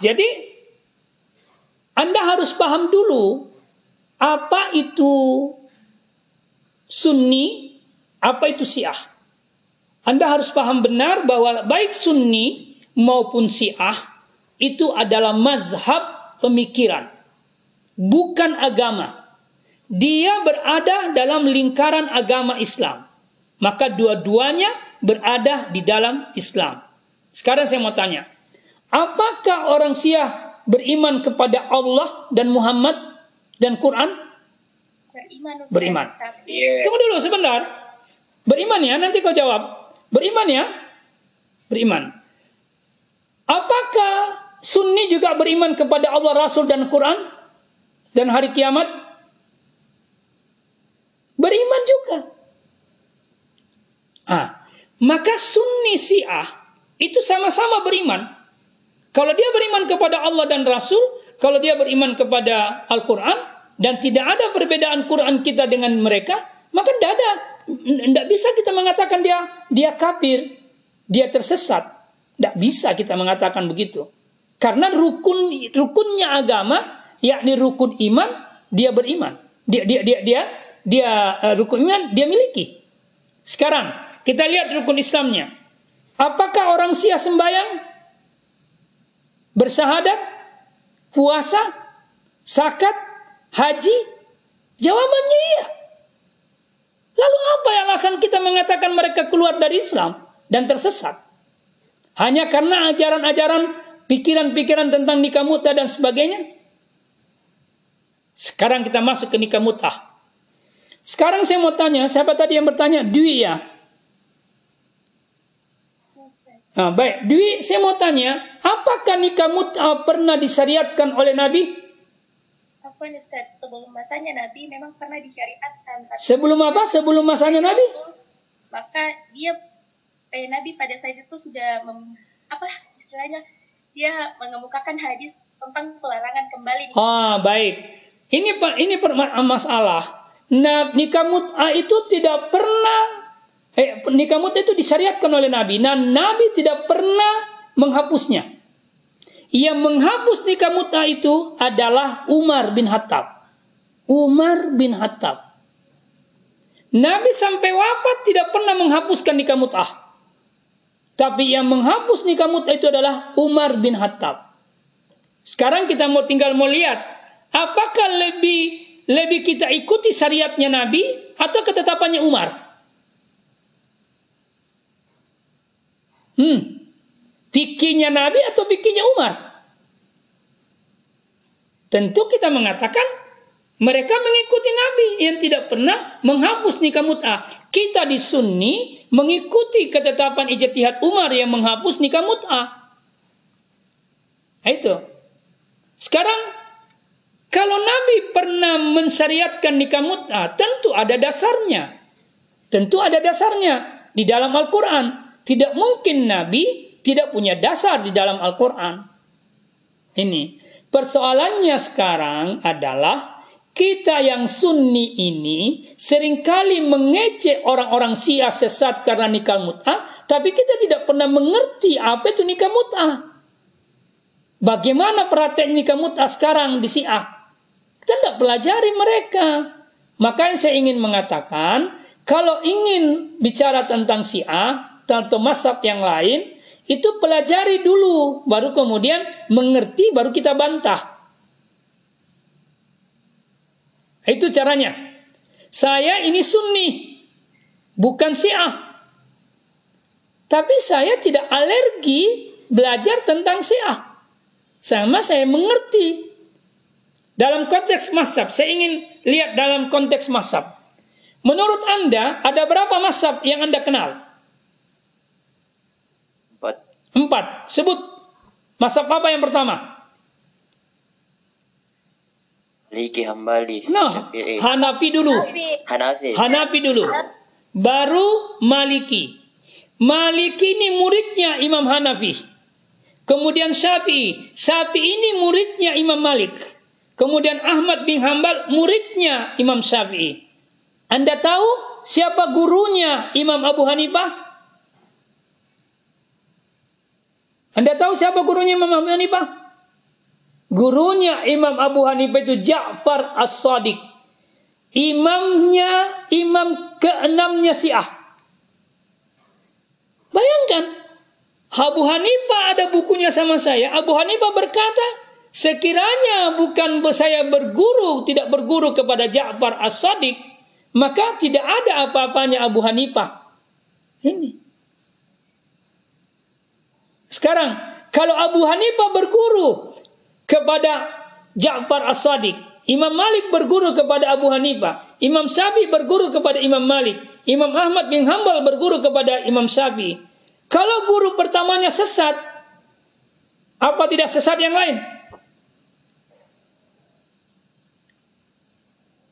Jadi Anda harus paham dulu apa itu Sunni, apa itu Syiah. Anda harus paham benar bahwa baik Sunni maupun Syiah itu adalah mazhab pemikiran, bukan agama. Dia berada dalam lingkaran agama Islam. Maka dua-duanya berada di dalam Islam. Sekarang saya mau tanya, apakah orang Syiah beriman kepada Allah dan Muhammad dan Quran? Beriman. Ustaz. Beriman. Iya. Tunggu dulu sebentar. Beriman ya, nanti kau jawab. Beriman ya? Beriman. Apakah Sunni juga beriman kepada Allah, Rasul, dan Quran? Dan hari kiamat? Beriman juga. Ah, maka Sunni Syiah itu sama-sama beriman. Kalau dia beriman kepada Allah dan Rasul, kalau dia beriman kepada Al-Quran, dan tidak ada perbedaan Quran kita dengan mereka, maka tidak ada, tidak bisa kita mengatakan dia dia kafir, dia tersesat. Tidak bisa kita mengatakan begitu. Karena rukun rukunnya agama, yakni rukun iman, dia beriman. Dia dia dia dia dia eh, rukun iman dia miliki. Sekarang kita lihat rukun Islamnya. Apakah orang Syiah sembahyang? Bersahadat? Puasa? Sakat? Haji? Jawabannya iya. Lalu apa alasan kita mengatakan mereka keluar dari Islam dan tersesat? Hanya karena ajaran-ajaran, pikiran-pikiran tentang nikah muta dan sebagainya? Sekarang kita masuk ke nikah mutah. Sekarang saya mau tanya, siapa tadi yang bertanya? Dwi ya? Nah, baik, Dwi, saya mau tanya, apakah nikah mut'ah pernah disyariatkan oleh Nabi? apa Ustaz, sebelum masanya Nabi memang pernah disyariatkan. Tapi Sebelum apa? Sebelum masanya Nabi? Maka dia eh, Nabi pada saat itu sudah mem, apa istilahnya dia mengemukakan hadis tentang pelarangan kembali Ah, baik. Ini ini masalah. Nah, nikah mut'ah itu tidak pernah eh nikah itu disyariatkan oleh Nabi. Nah, Nabi tidak pernah menghapusnya. Yang menghapus nikah itu adalah Umar bin Khattab. Umar bin Khattab. Nabi sampai wafat tidak pernah menghapuskan nikah mut'ah. Tapi yang menghapus nikah mut'ah itu adalah Umar bin Khattab. Sekarang kita mau tinggal mau lihat apakah lebih lebih kita ikuti syariatnya Nabi atau ketetapannya Umar? Hmm. Fikihnya Nabi atau fikihnya Umar? Tentu kita mengatakan mereka mengikuti Nabi yang tidak pernah menghapus nikah mut'ah. Kita di Sunni mengikuti ketetapan ijtihad Umar yang menghapus nikah mut'ah. Nah, Itu. Sekarang kalau Nabi pernah mensyariatkan nikah mut'ah, tentu ada dasarnya. Tentu ada dasarnya di dalam Al-Quran. Tidak mungkin Nabi tidak punya dasar di dalam Al-Quran. Ini. Persoalannya sekarang adalah kita yang sunni ini sering kali mengecek orang-orang Syiah sesat karena nikah mut'ah, tapi kita tidak pernah mengerti apa itu nikah mut'ah. Bagaimana praktek nikah mut'ah sekarang di Syiah? Kita tidak pelajari mereka. Makanya saya ingin mengatakan, kalau ingin bicara tentang Syiah, atau masab yang lain, itu pelajari dulu, baru kemudian mengerti, baru kita bantah. Itu caranya. Saya ini sunni, bukan syiah. Tapi saya tidak alergi belajar tentang syiah. Sama saya mengerti. Dalam konteks masab, saya ingin lihat dalam konteks masab. Menurut Anda, ada berapa masab yang Anda kenal? Empat. Sebut. Masab apa yang pertama? Maliki, Hambali, Nah, Syafi'i, Hanafi dulu. Hanafi. Hanafi dulu. Baru Maliki. Maliki ini muridnya Imam Hanafi. Kemudian Syafi'i. Syafi'i ini muridnya Imam Malik. Kemudian Ahmad bin Hambal muridnya Imam Syafi'i. Anda tahu siapa gurunya Imam Abu Hanifah? Anda tahu siapa gurunya Imam Abu Hanifah? Gurunya Imam Abu Hanifah itu Ja'far As-Sadiq. Imamnya, imam keenamnya Syiah. Bayangkan, Abu Hanifah ada bukunya sama saya. Abu Hanifah berkata, sekiranya bukan saya berguru, tidak berguru kepada Ja'far As-Sadiq, maka tidak ada apa-apanya Abu Hanifah. Ini. Sekarang, kalau Abu Hanifah berguru kepada Ja'far As-Sadiq, Imam Malik berguru kepada Abu Hanifah, Imam Syafi'i berguru kepada Imam Malik, Imam Ahmad bin Hambal berguru kepada Imam Syafi'i. Kalau guru pertamanya sesat, apa tidak sesat yang lain?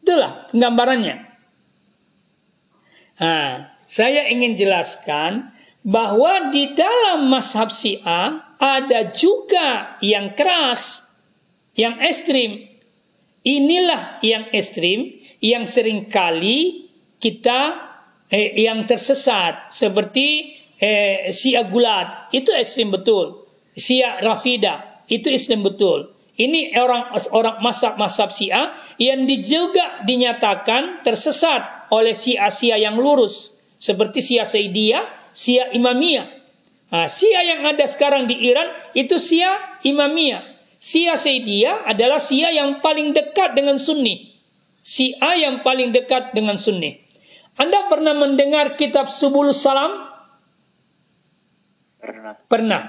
Itulah gambarannya. Nah, saya ingin jelaskan bahwa di dalam mazhab Syiah ada juga yang keras, yang ekstrim. Inilah yang ekstrim yang sering kali kita eh, yang tersesat seperti eh, Syiah Gulat itu ekstrim betul. Syiah Rafida itu ekstrim betul. Ini orang orang mazhab-mazhab Syiah yang juga dinyatakan tersesat oleh Syiah-Syiah yang lurus seperti Syiah Saidiyah Sia Imamiyah. Nah, Sia yang ada sekarang di Iran itu Sia Imamiyah. Sia Saidiyah adalah Sia yang paling dekat dengan Sunni. Sia yang paling dekat dengan Sunni. Anda pernah mendengar kitab Subul Salam? Pernah. Pernah.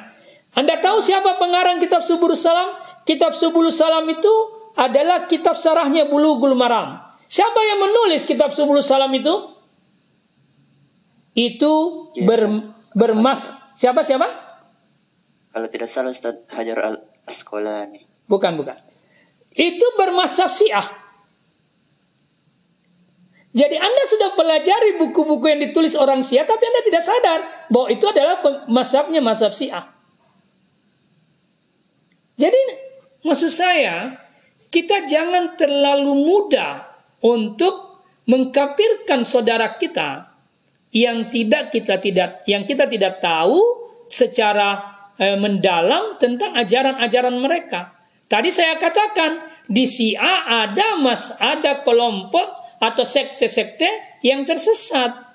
Anda tahu siapa pengarang kitab Subul Salam? Kitab Subul Salam itu adalah kitab sarahnya Bulughul Maram. Siapa yang menulis kitab Subul Salam itu? Itu yes. ber, bermas siapa siapa? Kalau tidak salah Ustaz Hajar al Asqalani. Bukan bukan. Itu bermasab Syiah. Jadi Anda sudah pelajari buku-buku yang ditulis orang Syiah tapi Anda tidak sadar bahwa itu adalah masabnya masab Syiah. Jadi maksud saya kita jangan terlalu mudah untuk mengkapirkan saudara kita yang tidak kita tidak yang kita tidak tahu secara eh, mendalam tentang ajaran-ajaran mereka. Tadi saya katakan di Syiah ada mas ada kelompok atau sekte-sekte yang tersesat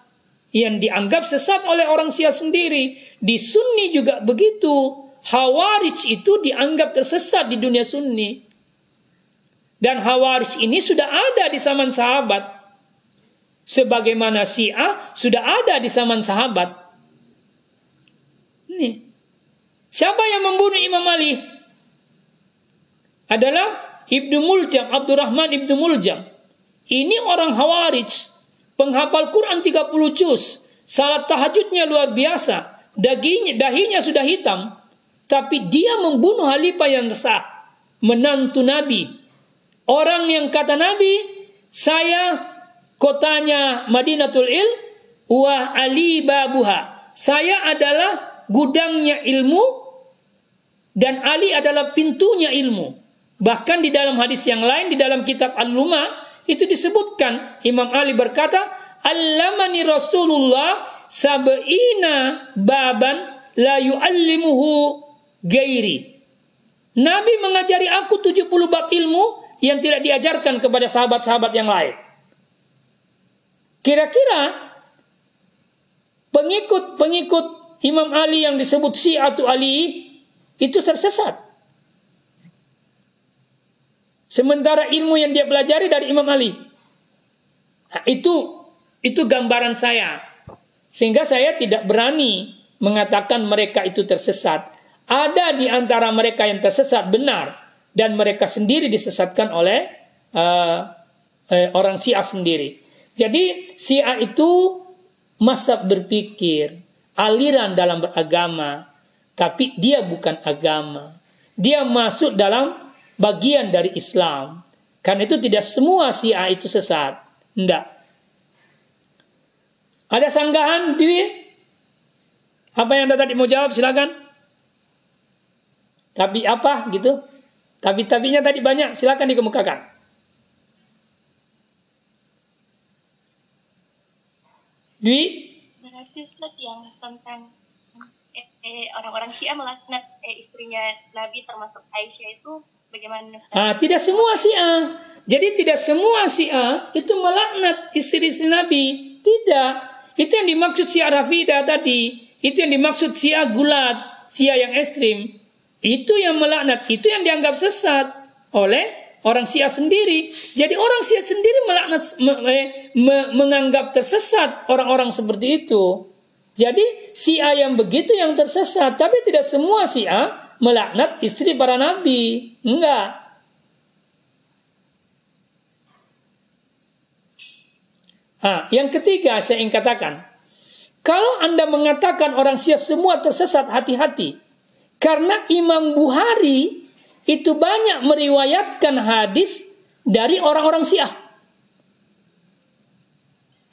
yang dianggap sesat oleh orang Syiah sendiri. Di Sunni juga begitu. Hawarij itu dianggap tersesat di dunia Sunni. Dan Hawarij ini sudah ada di zaman sahabat sebagaimana Syiah sudah ada di zaman sahabat. Ini. Siapa yang membunuh Imam Ali? Adalah Ibnu Muljam, Abdurrahman Ibnu Muljam. Ini orang Hawarij, penghafal Quran 30 juz, salat tahajudnya luar biasa, dagingnya, dahinya sudah hitam, tapi dia membunuh Halifah yang sah, menantu Nabi. Orang yang kata Nabi, saya kotanya Madinatul Il wa ali babuha. Saya adalah gudangnya ilmu dan Ali adalah pintunya ilmu. Bahkan di dalam hadis yang lain di dalam kitab Al-Luma itu disebutkan Imam Ali berkata, "Allamani Rasulullah sab'ina baban la yu'allimuhu gairi." Nabi mengajari aku 70 bab ilmu yang tidak diajarkan kepada sahabat-sahabat yang lain. Kira-kira pengikut-pengikut Imam Ali yang disebut Syiatu Ali itu tersesat. Sementara ilmu yang dia pelajari dari Imam Ali. Nah, itu itu gambaran saya. Sehingga saya tidak berani mengatakan mereka itu tersesat. Ada di antara mereka yang tersesat benar dan mereka sendiri disesatkan oleh uh, uh, orang Syiah sendiri. Jadi Syiah itu masa berpikir, aliran dalam beragama, tapi dia bukan agama. Dia masuk dalam bagian dari Islam. Karena itu tidak semua Syiah itu sesat. Tidak. Ada sanggahan di apa yang anda tadi mau jawab silakan. Tapi apa gitu? Tapi tabinya tadi banyak silakan dikemukakan. Dwi? Berarti Ustaz yang tentang eh, orang-orang Syiah melakukan eh, istrinya Nabi termasuk Aisyah itu bagaimana Ustaz? Ah, tidak semua Syiah. Jadi tidak semua Syiah itu melaknat istri-istri Nabi. Tidak. Itu yang dimaksud Syiah Rafidah tadi. Itu yang dimaksud Syiah gulat, Syiah yang ekstrim. Itu yang melaknat, itu yang dianggap sesat oleh orang Syiah sendiri. Jadi orang Syiah sendiri melaknat me, me, menganggap tersesat orang-orang seperti itu. Jadi Syiah yang begitu yang tersesat, tapi tidak semua Syiah melaknat istri para nabi. Enggak. Nah, yang ketiga saya ingin katakan, kalau Anda mengatakan orang Syiah semua tersesat, hati-hati. Karena Imam Bukhari itu banyak meriwayatkan hadis dari orang-orang Syiah.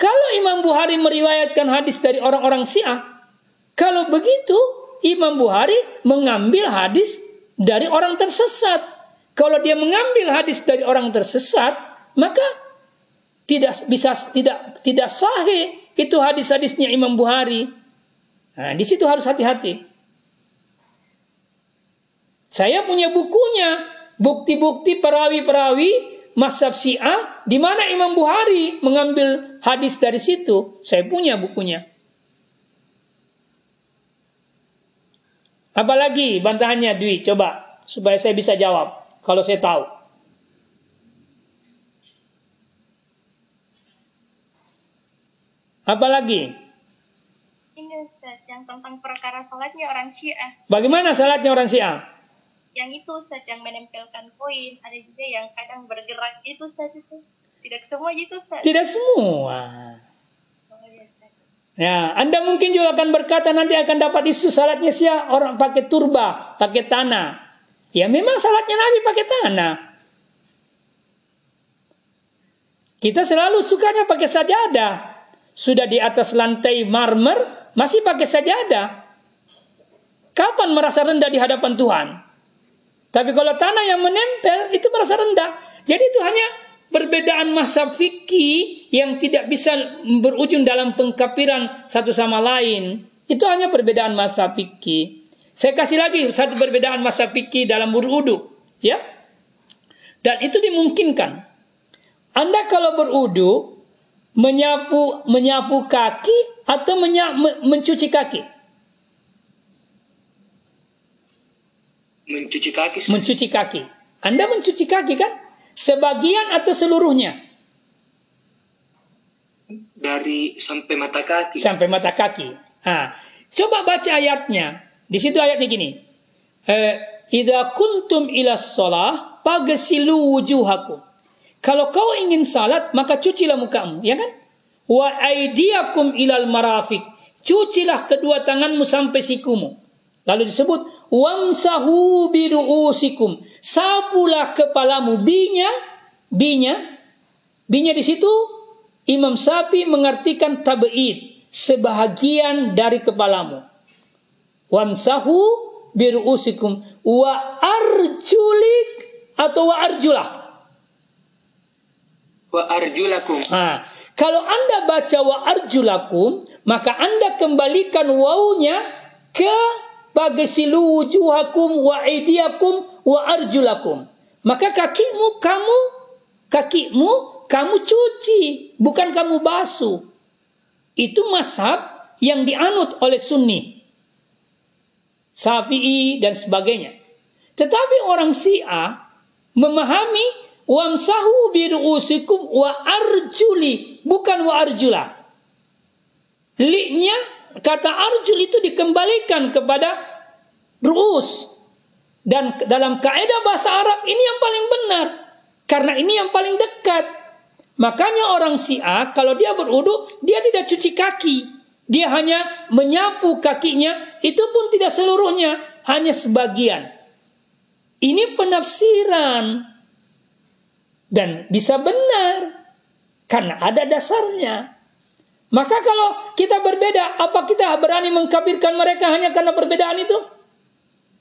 Kalau Imam Bukhari meriwayatkan hadis dari orang-orang Syiah, kalau begitu Imam Bukhari mengambil hadis dari orang tersesat. Kalau dia mengambil hadis dari orang tersesat, maka tidak bisa tidak tidak sahih itu hadis-hadisnya Imam Bukhari. Nah, di situ harus hati-hati. Saya punya bukunya, bukti-bukti perawi-perawi Masab Syiah di mana Imam Bukhari mengambil hadis dari situ. Saya punya bukunya. Apalagi bantahannya Dwi, coba supaya saya bisa jawab kalau saya tahu. Apalagi? Ini Ustaz, yang tentang perkara sholatnya orang Syiah. Bagaimana salatnya orang Syiah? Yang itu Ustaz, yang menempelkan koin. Ada juga yang kadang bergerak itu Ustaz itu. Tidak semua itu Ustaz. Tidak semua. Oh, iya, Ustaz. Ya, Anda mungkin juga akan berkata nanti akan dapat isu salatnya Syiah orang pakai turba, pakai tanah. Ya memang salatnya Nabi pakai tanah. Kita selalu sukanya pakai sajadah. Sudah di atas lantai marmer, masih pakai sajadah. Kapan merasa rendah di hadapan Tuhan? Tapi kalau tanah yang menempel, itu merasa rendah. Jadi itu hanya perbedaan masa fikih yang tidak bisa berujung dalam pengkapiran satu sama lain. Itu hanya perbedaan masa fikih. Saya kasih lagi satu perbedaan masa fikih dalam berudu, ya. Dan itu dimungkinkan. Anda kalau berudu menyapu menyapu kaki atau menya, mencuci kaki? Mencuci kaki. Mencuci kaki. Anda mencuci kaki kan? Sebagian atau seluruhnya? Dari sampai mata kaki. Sampai mata kaki. Ah, coba baca ayatnya. Di situ ayatnya gini. Eh, Idza kuntum ila shalah pagsilu wujuhakum. Kalau kau ingin salat maka cucilah mukamu, ya kan? Wa aydiyakum ilal marafiq. Cucilah kedua tanganmu sampai sikumu. Lalu disebut wamsahu biruusikum. Sapulah kepalamu. Binya, binya, binya di situ Imam Sapi mengartikan tabeid, sebahagian dari kepalamu. Wamsahu biruusikum wa arjulik atau wa arjulah. Wa arjulakum. Nah, kalau Anda baca wa arjulakum, maka Anda kembalikan wawunya ke bagasilu wujuhakum wa aidiakum wa arjulakum. Maka kakimu kamu kakimu kamu cuci, bukan kamu basuh. Itu mazhab yang dianut oleh Sunni. Syafi'i dan sebagainya. Tetapi orang Syiah memahami wamsahu biruusikum wa arjuli bukan wa arjula. Li-nya kata arjul itu dikembalikan kepada ruus. Dan dalam kaidah bahasa Arab ini yang paling benar. Karena ini yang paling dekat. Makanya orang Syiah kalau dia berudu dia tidak cuci kaki. Dia hanya menyapu kakinya, itu pun tidak seluruhnya, hanya sebagian. Ini penafsiran. Dan bisa benar. Karena ada dasarnya. Maka kalau kita berbeda, apa kita berani mengkafirkan mereka hanya karena perbedaan itu?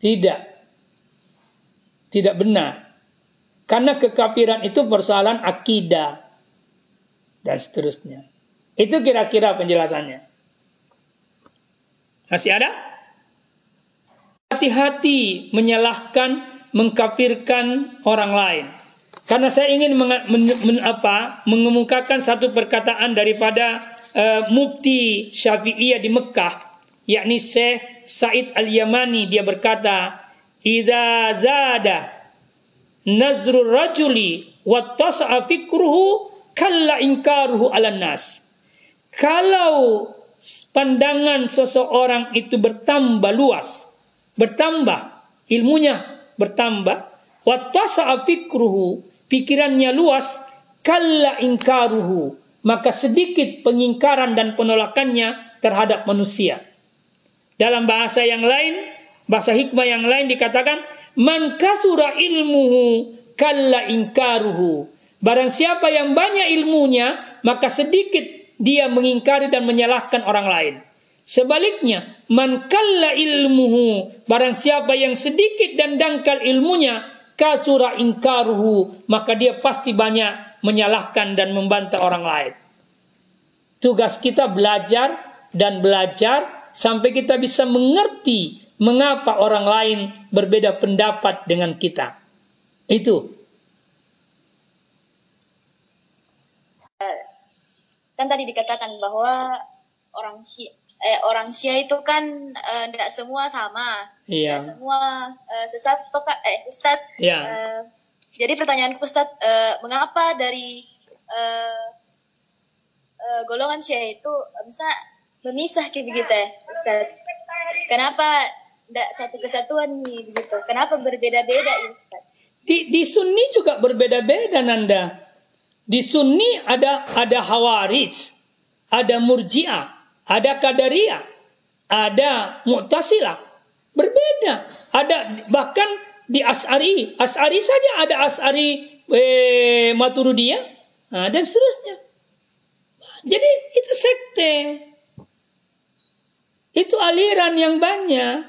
Tidak. Tidak benar. Karena kekafiran itu persoalan akidah. Dan seterusnya. Itu kira-kira penjelasannya. Masih ada? Hati-hati menyalahkan mengkafirkan orang lain. Karena saya ingin men- men- apa, mengemukakan satu perkataan daripada uh, Mufti Syafi'iyah di Mekah, yakni Syekh Said Al-Yamani dia berkata, "Idza zada nazrul rajuli wa tas'a fikruhu kalla inkaruhu 'alan nas." Kalau pandangan seseorang itu bertambah luas, bertambah ilmunya bertambah, wa tasa'a fikruhu, pikirannya luas, kalla ingkaruhu, maka sedikit pengingkaran dan penolakannya terhadap manusia. Dalam bahasa yang lain, bahasa hikmah yang lain dikatakan, man kasura ilmuhu kalla ingkaruhu. Barang siapa yang banyak ilmunya, maka sedikit dia mengingkari dan menyalahkan orang lain. Sebaliknya, man kalla ilmuhu, barang siapa yang sedikit dan dangkal ilmunya, kasura ingkaruhu, maka dia pasti banyak menyalahkan dan membantah orang lain. Tugas kita belajar dan belajar sampai kita bisa mengerti mengapa orang lain berbeda pendapat dengan kita. Itu. kan tadi dikatakan bahwa orang Syi eh, orang Syiah itu kan tidak semua sama, Iya. tidak semua eh, sesat toh Kak? eh Ustad. Iya. Eh, jadi pertanyaanku Ustad, eh, mengapa dari eh, eh, golongan Syiah itu bisa memisah kayak begitu ya, Ustad? Kenapa tidak satu kesatuan nih begitu? Kenapa berbeda-beda ya, Ustad? Di, di Sunni juga berbeda-beda Nanda. Di Sunni ada ada Hawarij, ada Murji'ah, ada Qadariyah, ada Mu'tazilah. Berbeda. Ada bahkan di As'ari, As'ari saja ada As'ari eh, Maturidiyah nah, dan seterusnya. Jadi itu sekte. Itu aliran yang banyak.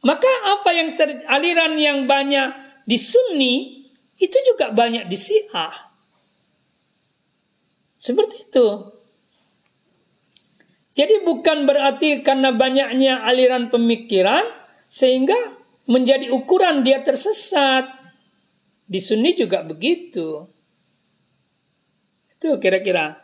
Maka apa yang ter, aliran yang banyak di Sunni itu juga banyak di Syiah. Seperti itu. Jadi bukan berarti karena banyaknya aliran pemikiran sehingga menjadi ukuran dia tersesat. Di Sunni juga begitu. Itu kira-kira.